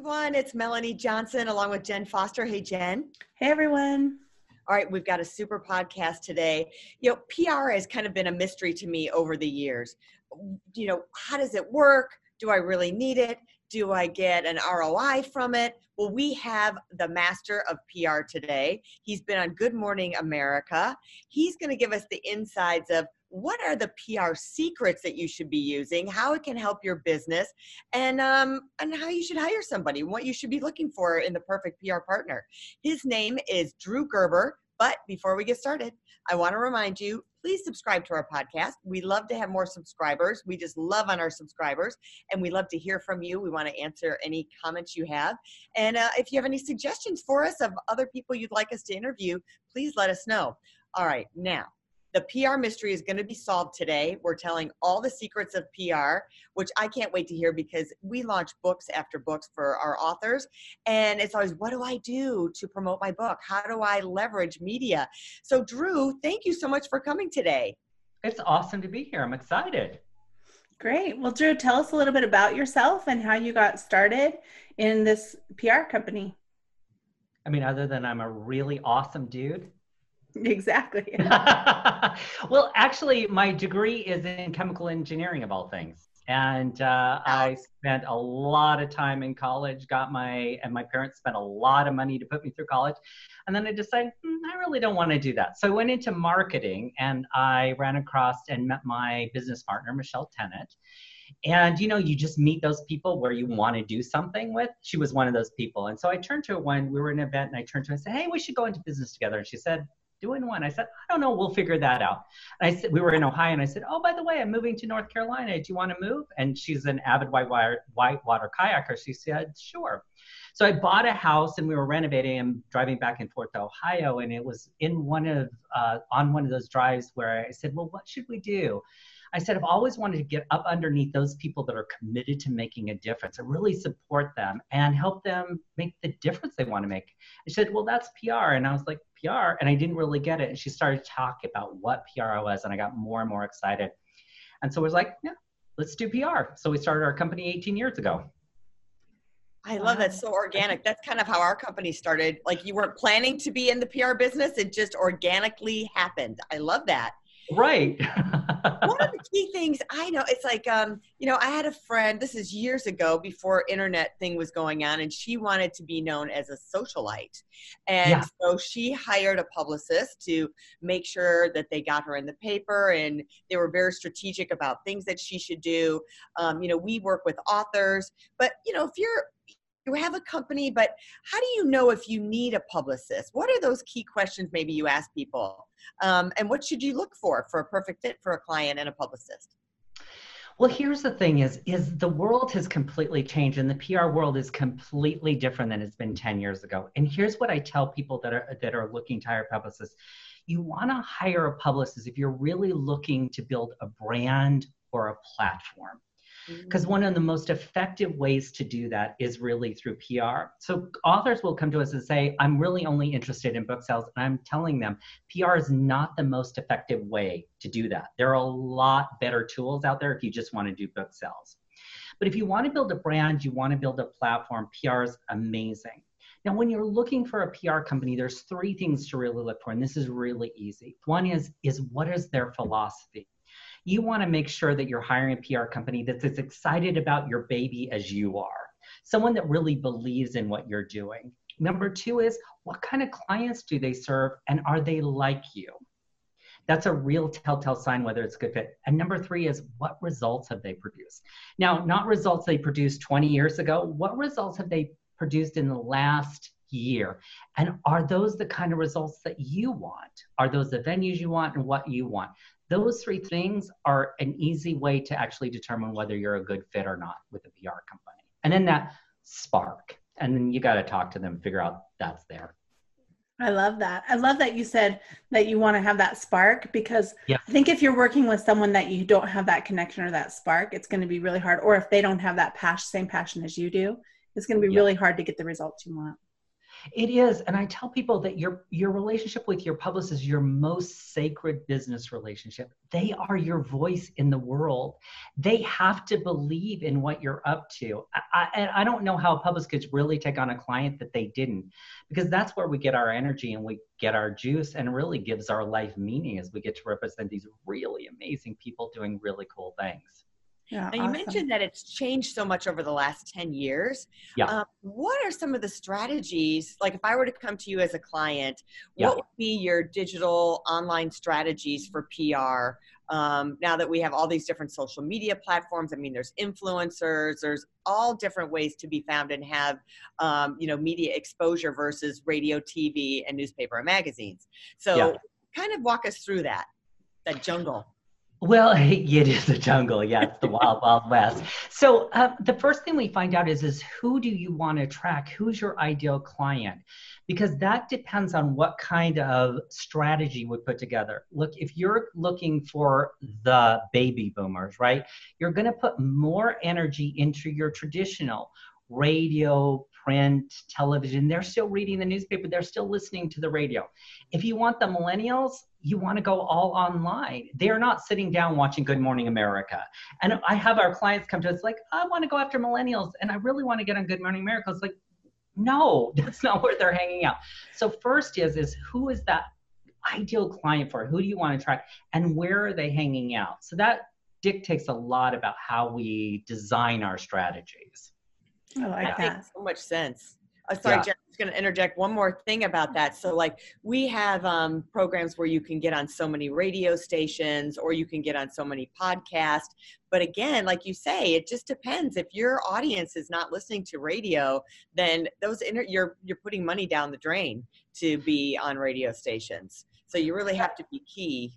everyone. It's Melanie Johnson along with Jen Foster. Hey, Jen. Hey, everyone. All right, we've got a super podcast today. You know, PR has kind of been a mystery to me over the years. You know, how does it work? Do I really need it? Do I get an ROI from it? Well, we have the master of PR today. He's been on Good Morning America. He's going to give us the insides of what are the PR secrets that you should be using, how it can help your business, and um, and how you should hire somebody, what you should be looking for in the perfect PR partner. His name is Drew Gerber. But before we get started, I want to remind you please subscribe to our podcast. We love to have more subscribers. We just love on our subscribers, and we love to hear from you. We want to answer any comments you have. And uh, if you have any suggestions for us of other people you'd like us to interview, please let us know. All right, now the PR mystery is going to be solved today. We're telling all the secrets of PR, which I can't wait to hear because we launch books after books for our authors. And it's always, what do I do to promote my book? How do I leverage media? So, Drew, thank you so much for coming today. It's awesome to be here. I'm excited. Great. Well, Drew, tell us a little bit about yourself and how you got started in this PR company. I mean, other than I'm a really awesome dude Exactly. well, actually, my degree is in chemical engineering, of all things. And uh, I spent a lot of time in college, got my, and my parents spent a lot of money to put me through college. And then I decided, mm, I really don't want to do that. So I went into marketing and I ran across and met my business partner, Michelle Tennant. And you know, you just meet those people where you want to do something with. She was one of those people. And so I turned to her when we were in an event and I turned to her and said, Hey, we should go into business together. And she said, doing one. I said, I don't know, we'll figure that out. And I said, we were in Ohio, and I said, oh, by the way, I'm moving to North Carolina. Do you want to move? And she's an avid whitewater, whitewater kayaker. She said, sure. So I bought a house, and we were renovating and driving back and forth to Ohio, and it was in one of uh, on one of those drives where I said, well, what should we do? I said, I've always wanted to get up underneath those people that are committed to making a difference and really support them and help them make the difference they want to make. And She said, Well, that's PR. And I was like, PR? And I didn't really get it. And she started talking about what PR was, and I got more and more excited. And so I was like, Yeah, let's do PR. So we started our company 18 years ago. I love that. So organic. That's kind of how our company started. Like you weren't planning to be in the PR business, it just organically happened. I love that. Right. One of the key things I know, it's like, um, you know, I had a friend, this is years ago before internet thing was going on, and she wanted to be known as a socialite. And yeah. so she hired a publicist to make sure that they got her in the paper and they were very strategic about things that she should do. Um, you know, we work with authors, but, you know, if you're you have a company, but how do you know if you need a publicist? What are those key questions maybe you ask people? Um, and what should you look for for a perfect fit for a client and a publicist? Well, here's the thing is is the world has completely changed and the PR world is completely different than it's been 10 years ago. And here's what I tell people that are that are looking to hire publicists. You want to hire a publicist if you're really looking to build a brand or a platform because one of the most effective ways to do that is really through PR. So authors will come to us and say, I'm really only interested in book sales. And I'm telling them PR is not the most effective way to do that. There are a lot better tools out there if you just want to do book sales. But if you want to build a brand, you want to build a platform, PR is amazing. Now, when you're looking for a PR company, there's three things to really look for, and this is really easy. One is, is what is their philosophy? You want to make sure that you're hiring a PR company that's as excited about your baby as you are, someone that really believes in what you're doing. Number two is what kind of clients do they serve and are they like you? That's a real telltale sign whether it's a good fit. And number three is what results have they produced? Now, not results they produced 20 years ago, what results have they produced in the last year? And are those the kind of results that you want? Are those the venues you want and what you want? Those three things are an easy way to actually determine whether you're a good fit or not with a PR company. And then that spark. and then you got to talk to them, figure out that's there. I love that. I love that you said that you want to have that spark because yeah. I think if you're working with someone that you don't have that connection or that spark, it's going to be really hard. Or if they don't have that passion, same passion as you do, it's going to be yeah. really hard to get the results you want. It is, and I tell people that your your relationship with your publicist is your most sacred business relationship. They are your voice in the world. They have to believe in what you're up to. I, I, I don't know how a publicist could really take on a client that they didn't, because that's where we get our energy and we get our juice, and really gives our life meaning as we get to represent these really amazing people doing really cool things. Yeah, now, you awesome. mentioned that it's changed so much over the last 10 years. Yeah. Um, what are some of the strategies? Like, if I were to come to you as a client, yeah. what would be your digital online strategies for PR? Um, now that we have all these different social media platforms, I mean, there's influencers, there's all different ways to be found and have, um, you know, media exposure versus radio, TV, and newspaper and magazines. So, yeah. kind of walk us through that, that jungle. Well, it is the jungle. Yeah, it's the wild, wild west. So uh, the first thing we find out is is who do you want to track? Who's your ideal client? Because that depends on what kind of strategy we put together. Look, if you're looking for the baby boomers, right? You're going to put more energy into your traditional radio, print, television. They're still reading the newspaper, they're still listening to the radio. If you want the millennials, you want to go all online. They're not sitting down watching Good Morning America. And I have our clients come to us like, I want to go after millennials and I really want to get on Good Morning America. It's like, no, that's not where they're hanging out. So first is is who is that ideal client for? Who do you want to track and where are they hanging out? So that dictates a lot about how we design our strategies. I like that. that. Makes so much sense. Uh, sorry, yeah. Jen, I was going to interject one more thing about that. So, like, we have um, programs where you can get on so many radio stations or you can get on so many podcasts. But again, like you say, it just depends. If your audience is not listening to radio, then those inter- you're you're putting money down the drain to be on radio stations. So you really have to be key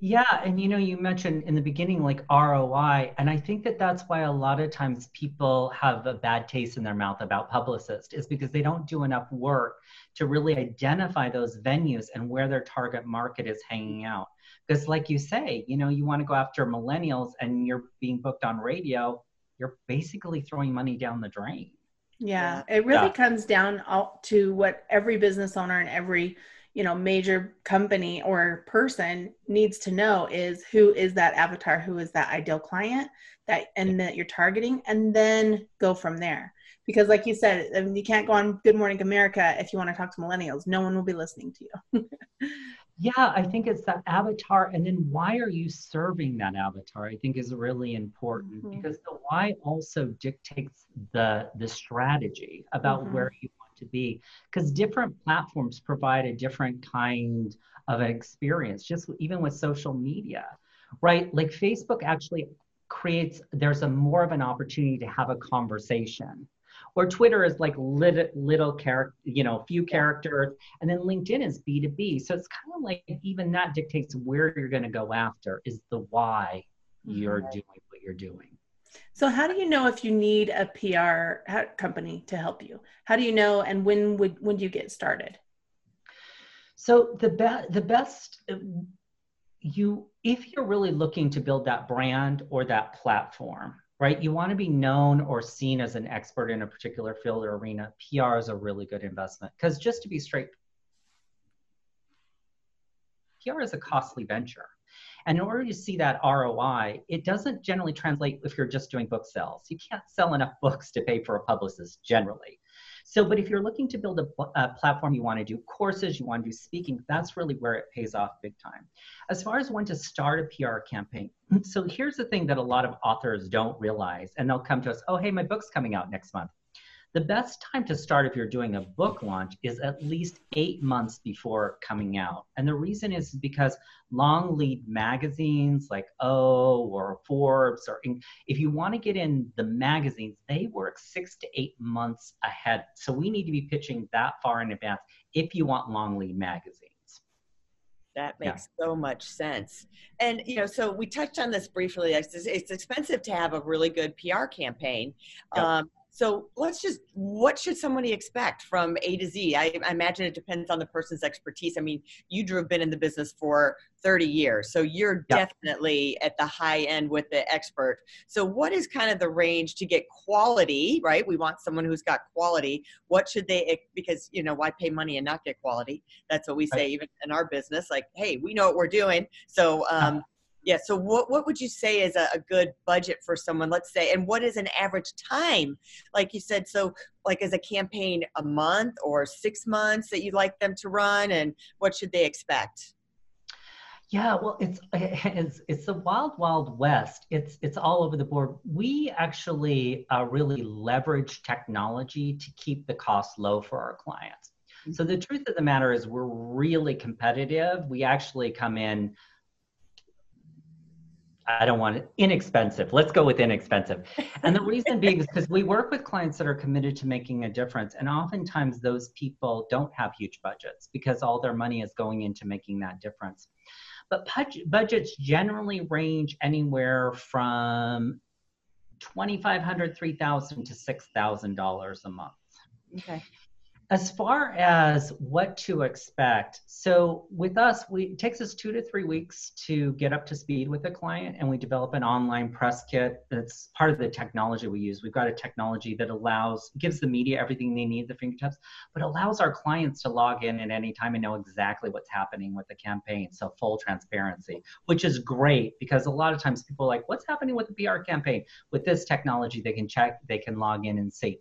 yeah, and you know, you mentioned in the beginning like ROI, and I think that that's why a lot of times people have a bad taste in their mouth about publicists is because they don't do enough work to really identify those venues and where their target market is hanging out. Because, like you say, you know, you want to go after millennials and you're being booked on radio, you're basically throwing money down the drain. Yeah, it really yeah. comes down to what every business owner and every you know major company or person needs to know is who is that avatar who is that ideal client that and that you're targeting and then go from there because like you said I mean, you can't go on good morning america if you want to talk to millennials no one will be listening to you yeah i think it's that avatar and then why are you serving that avatar i think is really important mm-hmm. because the why also dictates the the strategy about mm-hmm. where you to be because different platforms provide a different kind of experience just even with social media right? Like facebook actually creates there's a more of an opportunity to have a conversation or twitter is like little, little character you know few characters and then linkedin is b2b so it's kind of like even that dictates where you're going to go after is the why you're mm-hmm. doing what you're doing so how do you know if you need a PR company to help you? How do you know and when would when do you get started? So the best the best um, you if you're really looking to build that brand or that platform, right? You want to be known or seen as an expert in a particular field or arena. PR is a really good investment because just to be straight PR is a costly venture and in order to see that ROI, it doesn't generally translate if you're just doing book sales. You can't sell enough books to pay for a publicist generally. So, but if you're looking to build a, a, platform, you want to do courses, you want to do speaking, that's really where it pays off big time. As far as when to start a PR campaign, so here's the thing that a lot of authors don't realize, and they'll come to us, oh, hey, my book's coming out next month. The best time to start if you're doing a book launch is at least eight months before coming out. And the reason is because long lead magazines like O or Forbes, or if you want to get in the magazines, they work six to eight months ahead. So we need to be pitching that far in advance if you want long lead magazines. That makes yeah. so much sense. And, you know, so we touched on this briefly. It's, it's expensive to have a really good PR campaign. Yep. Um, So let's just, what should somebody expect from A to Z? I, I imagine it depends on the person's expertise. I mean, you, Drew, have been in the business for 30 years, so you're yep. definitely at the high end with the expert. So what is kind of the range to get quality, right? We want someone who's got quality. What should they, because, you know, why pay money and not get quality? That's what we say, right. even in our business, like, hey, we know what we're doing. So, um, yeah. So what, what would you say is a, a, good budget for someone, let's say, and what is an average time? Like you said, so like is a campaign a month or six months that you'd like them to run and what should they expect? Yeah, well, it's it's it's the wild, wild west. It's it's all over the board. We actually uh, really leverage technology to keep the cost low for our clients. So the truth of the matter is, we're really competitive. We actually come in I don't want it inexpensive. Let's go with inexpensive. And the reason being is because we work with clients that are committed to making a difference. And oftentimes those people don't have huge budgets because all their money is going into making that difference. But budgets generally range anywhere from 2500 3000 to $6,000 a month. Okay as far as what to expect so with us we it takes us two to three weeks to get up to speed with a client and we develop an online press kit that's part of the technology we use. We've got a technology that allows gives the media everything they need the fingertips but allows our clients to log in at any time and know exactly what's happening with the campaign. So full transparency which is great because a lot of times people are like what's happening with the pr campaign? With this technology they can check they can log in and see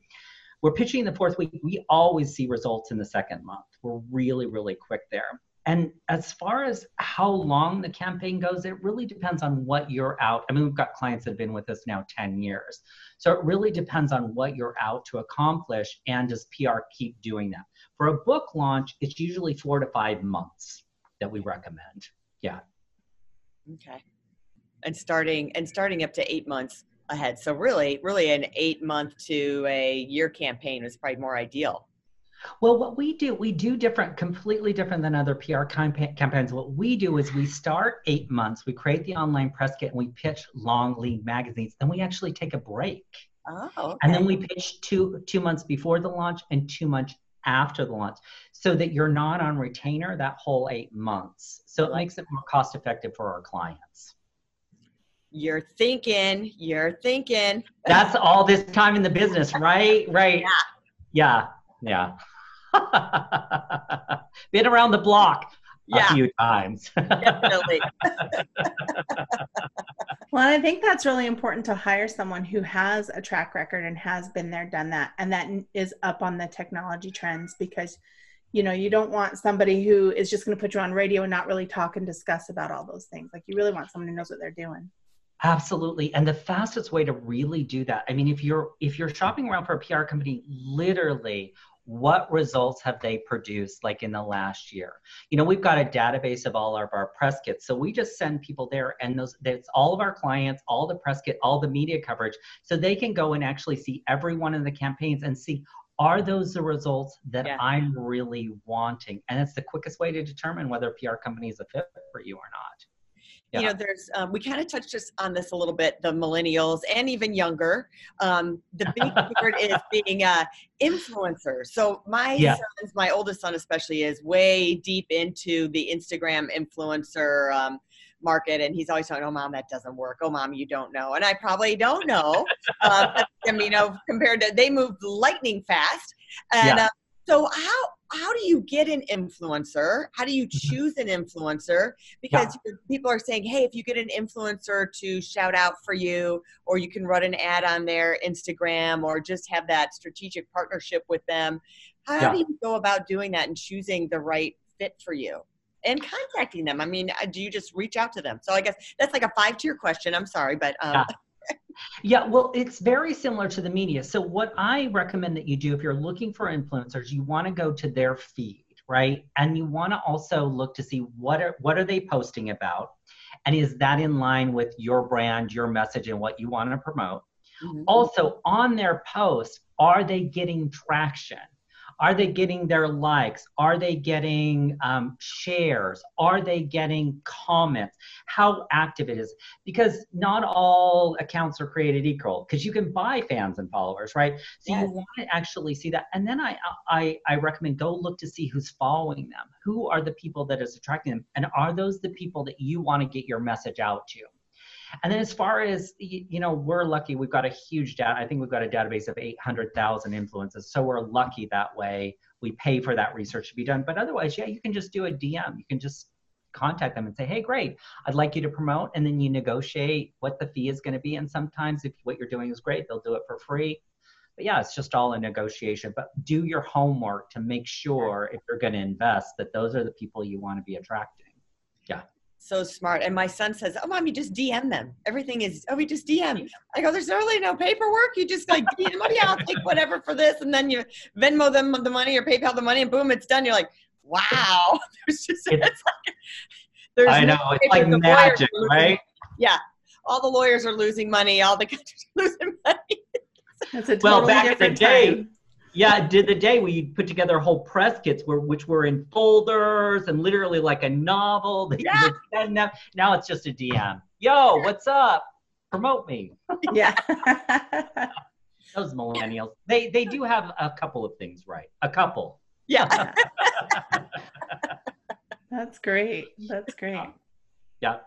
we're pitching the fourth week. We always see results in the second month. We're really, really quick there. And as far as how long the campaign goes, it really depends on what you're out. I mean, we've got clients that have been with us now 10 years. So it really depends on what you're out to accomplish and does PR keep doing that. For a book launch, it's usually four to five months that we recommend. Yeah. Okay. And starting and starting up to eight months ahead. So really, really an eight month to a year campaign is probably more ideal. Well, what we do, we do different, completely different than other PR campaigns. What we do is we start eight months, we create the online press kit, and we pitch long lead magazines, and we actually take a break. Oh, okay. And then we pitch two two months before the launch and two months after the launch, so that you're not on retainer that whole eight months. So it mm-hmm. makes it more cost effective for our clients. You're thinking, you're thinking. That's all this time in the business, right? Right. Yeah. Yeah. Yeah. Been around the block yeah. a few times. Definitely. well, I think that's really important to hire someone who has a track record and has been there, done that, and that is up on the technology trends because you know you don't want somebody who is just going to put you on radio and not really talk and discuss about all those things like you really want someone who knows what they're doing Absolutely. And the fastest way to really do that, I mean, if you're if you're shopping around for a PR company, literally what results have they produced like in the last year you know we've got a database of all of our press kits so we just send people there and those that's all of our clients all the press kit all the media coverage so they can go and actually see every one of the campaigns and see are those the results that yeah. i'm really wanting and it's the quickest way to determine whether a pr company is a fit for you or not yeah. you know there's um, we kind of touched just on this a little bit the millennials and even younger um, the big word is being a influencer so my yeah. sons my oldest son especially is way deep into the instagram influencer um, market and he's always saying oh mom that doesn't work oh mom you don't know and i probably don't know uh, i mean you know compared to they move lightning fast and yeah. uh, so how how do you get an influencer? How do you mm-hmm. choose an influencer? Because yeah. people are saying, hey, if you get an influencer to shout out for you, or you can run an ad on their Instagram, or just have that strategic partnership with them, how yeah. do you go about doing that and choosing the right fit for you? And contacting them. I mean, uh, do you just reach out to them? So I guess that's like a five tier question. I'm sorry, but um, yeah. Yeah, well, it's very similar to the media. So, what I recommend that you do if you're looking for influencers, you want to go to their feed, right? And you want to also look to see what are what are they posting about, and is that in line with your brand, your message, and what you want to promote. Mm-hmm. Also, on their post, are they getting traction? Are they getting their likes? Are they getting um, shares? Are they getting comments? How active it is? Because not all accounts are created equal. Because you can buy fans and followers, right? So yes. you want to actually see that. And then I, I I recommend go look to see who's following them. Who are the people that is attracting them, and are those the people that you want to get your message out to? And then as far as, you know, we're lucky, we've got a huge data. I think we've got a database of 800,000 influences. So we're lucky that way. We pay for that research to be done. But otherwise, yeah, you can just do a DM. You can just contact them and say, hey, great, I'd like you to promote. And then you negotiate what the fee is going to be. And sometimes if what you're doing is great, they'll do it for free. But yeah, it's just all a negotiation. But do your homework to make sure if you're going to invest that those are the people you want to be attracting. Yeah so smart. And my son says, "Oh, mom, you just DM them. Everything is oh, we just DM." I go, "There's really no paperwork. You just like DM money. I'll take whatever for this, and then you Venmo them the money or PayPal the money, and boom, it's done." You're like, "Wow." There's just it's, it's like there's I know no it's like magic, right? Yeah, all the lawyers are losing money. All the countries are losing money. That's a totally well, back in the day. Time yeah, did the day we put together whole press kits where, which were in folders and literally like a novel. Yeah. Now, now it's just a DM. Yo, what's up? Promote me. Yeah. Those millennials, they they do have a couple of things right. A couple. Yeah. That's great. That's great. Yeah.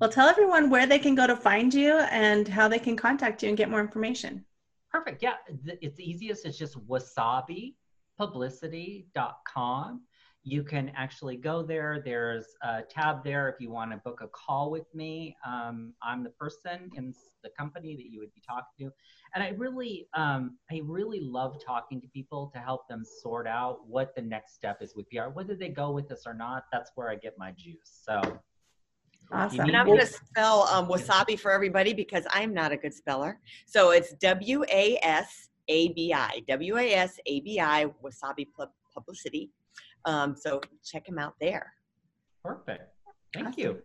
Well, tell everyone where they can go to find you and how they can contact you and get more information. Perfect. Yeah. It's easiest. It's just wasabipublicity.com. You can actually go there. There's a tab there if you want to book a call with me. Um, I'm the person in the company that you would be talking to. And I really, um, I really love talking to people to help them sort out what the next step is with PR. Whether they go with us or not, that's where I get my juice. So Awesome. And I'm going to spell um, wasabi for everybody because I'm not a good speller. So it's W A S A B I, W A S A B I, wasabi publicity. Um, so check him out there. Perfect. Thank awesome. you.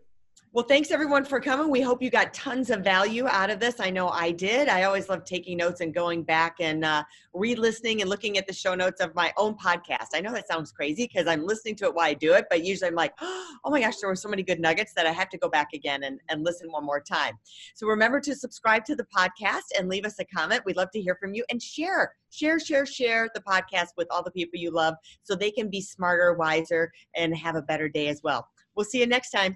Well, thanks everyone for coming. We hope you got tons of value out of this. I know I did. I always love taking notes and going back and uh, re-listening and looking at the show notes of my own podcast. I know that sounds crazy because I'm listening to it while I do it, but usually I'm like, oh my gosh, there were so many good nuggets that I have to go back again and, and listen one more time. So remember to subscribe to the podcast and leave us a comment. We'd love to hear from you and share, share, share, share the podcast with all the people you love so they can be smarter, wiser, and have a better day as well. We'll see you next time.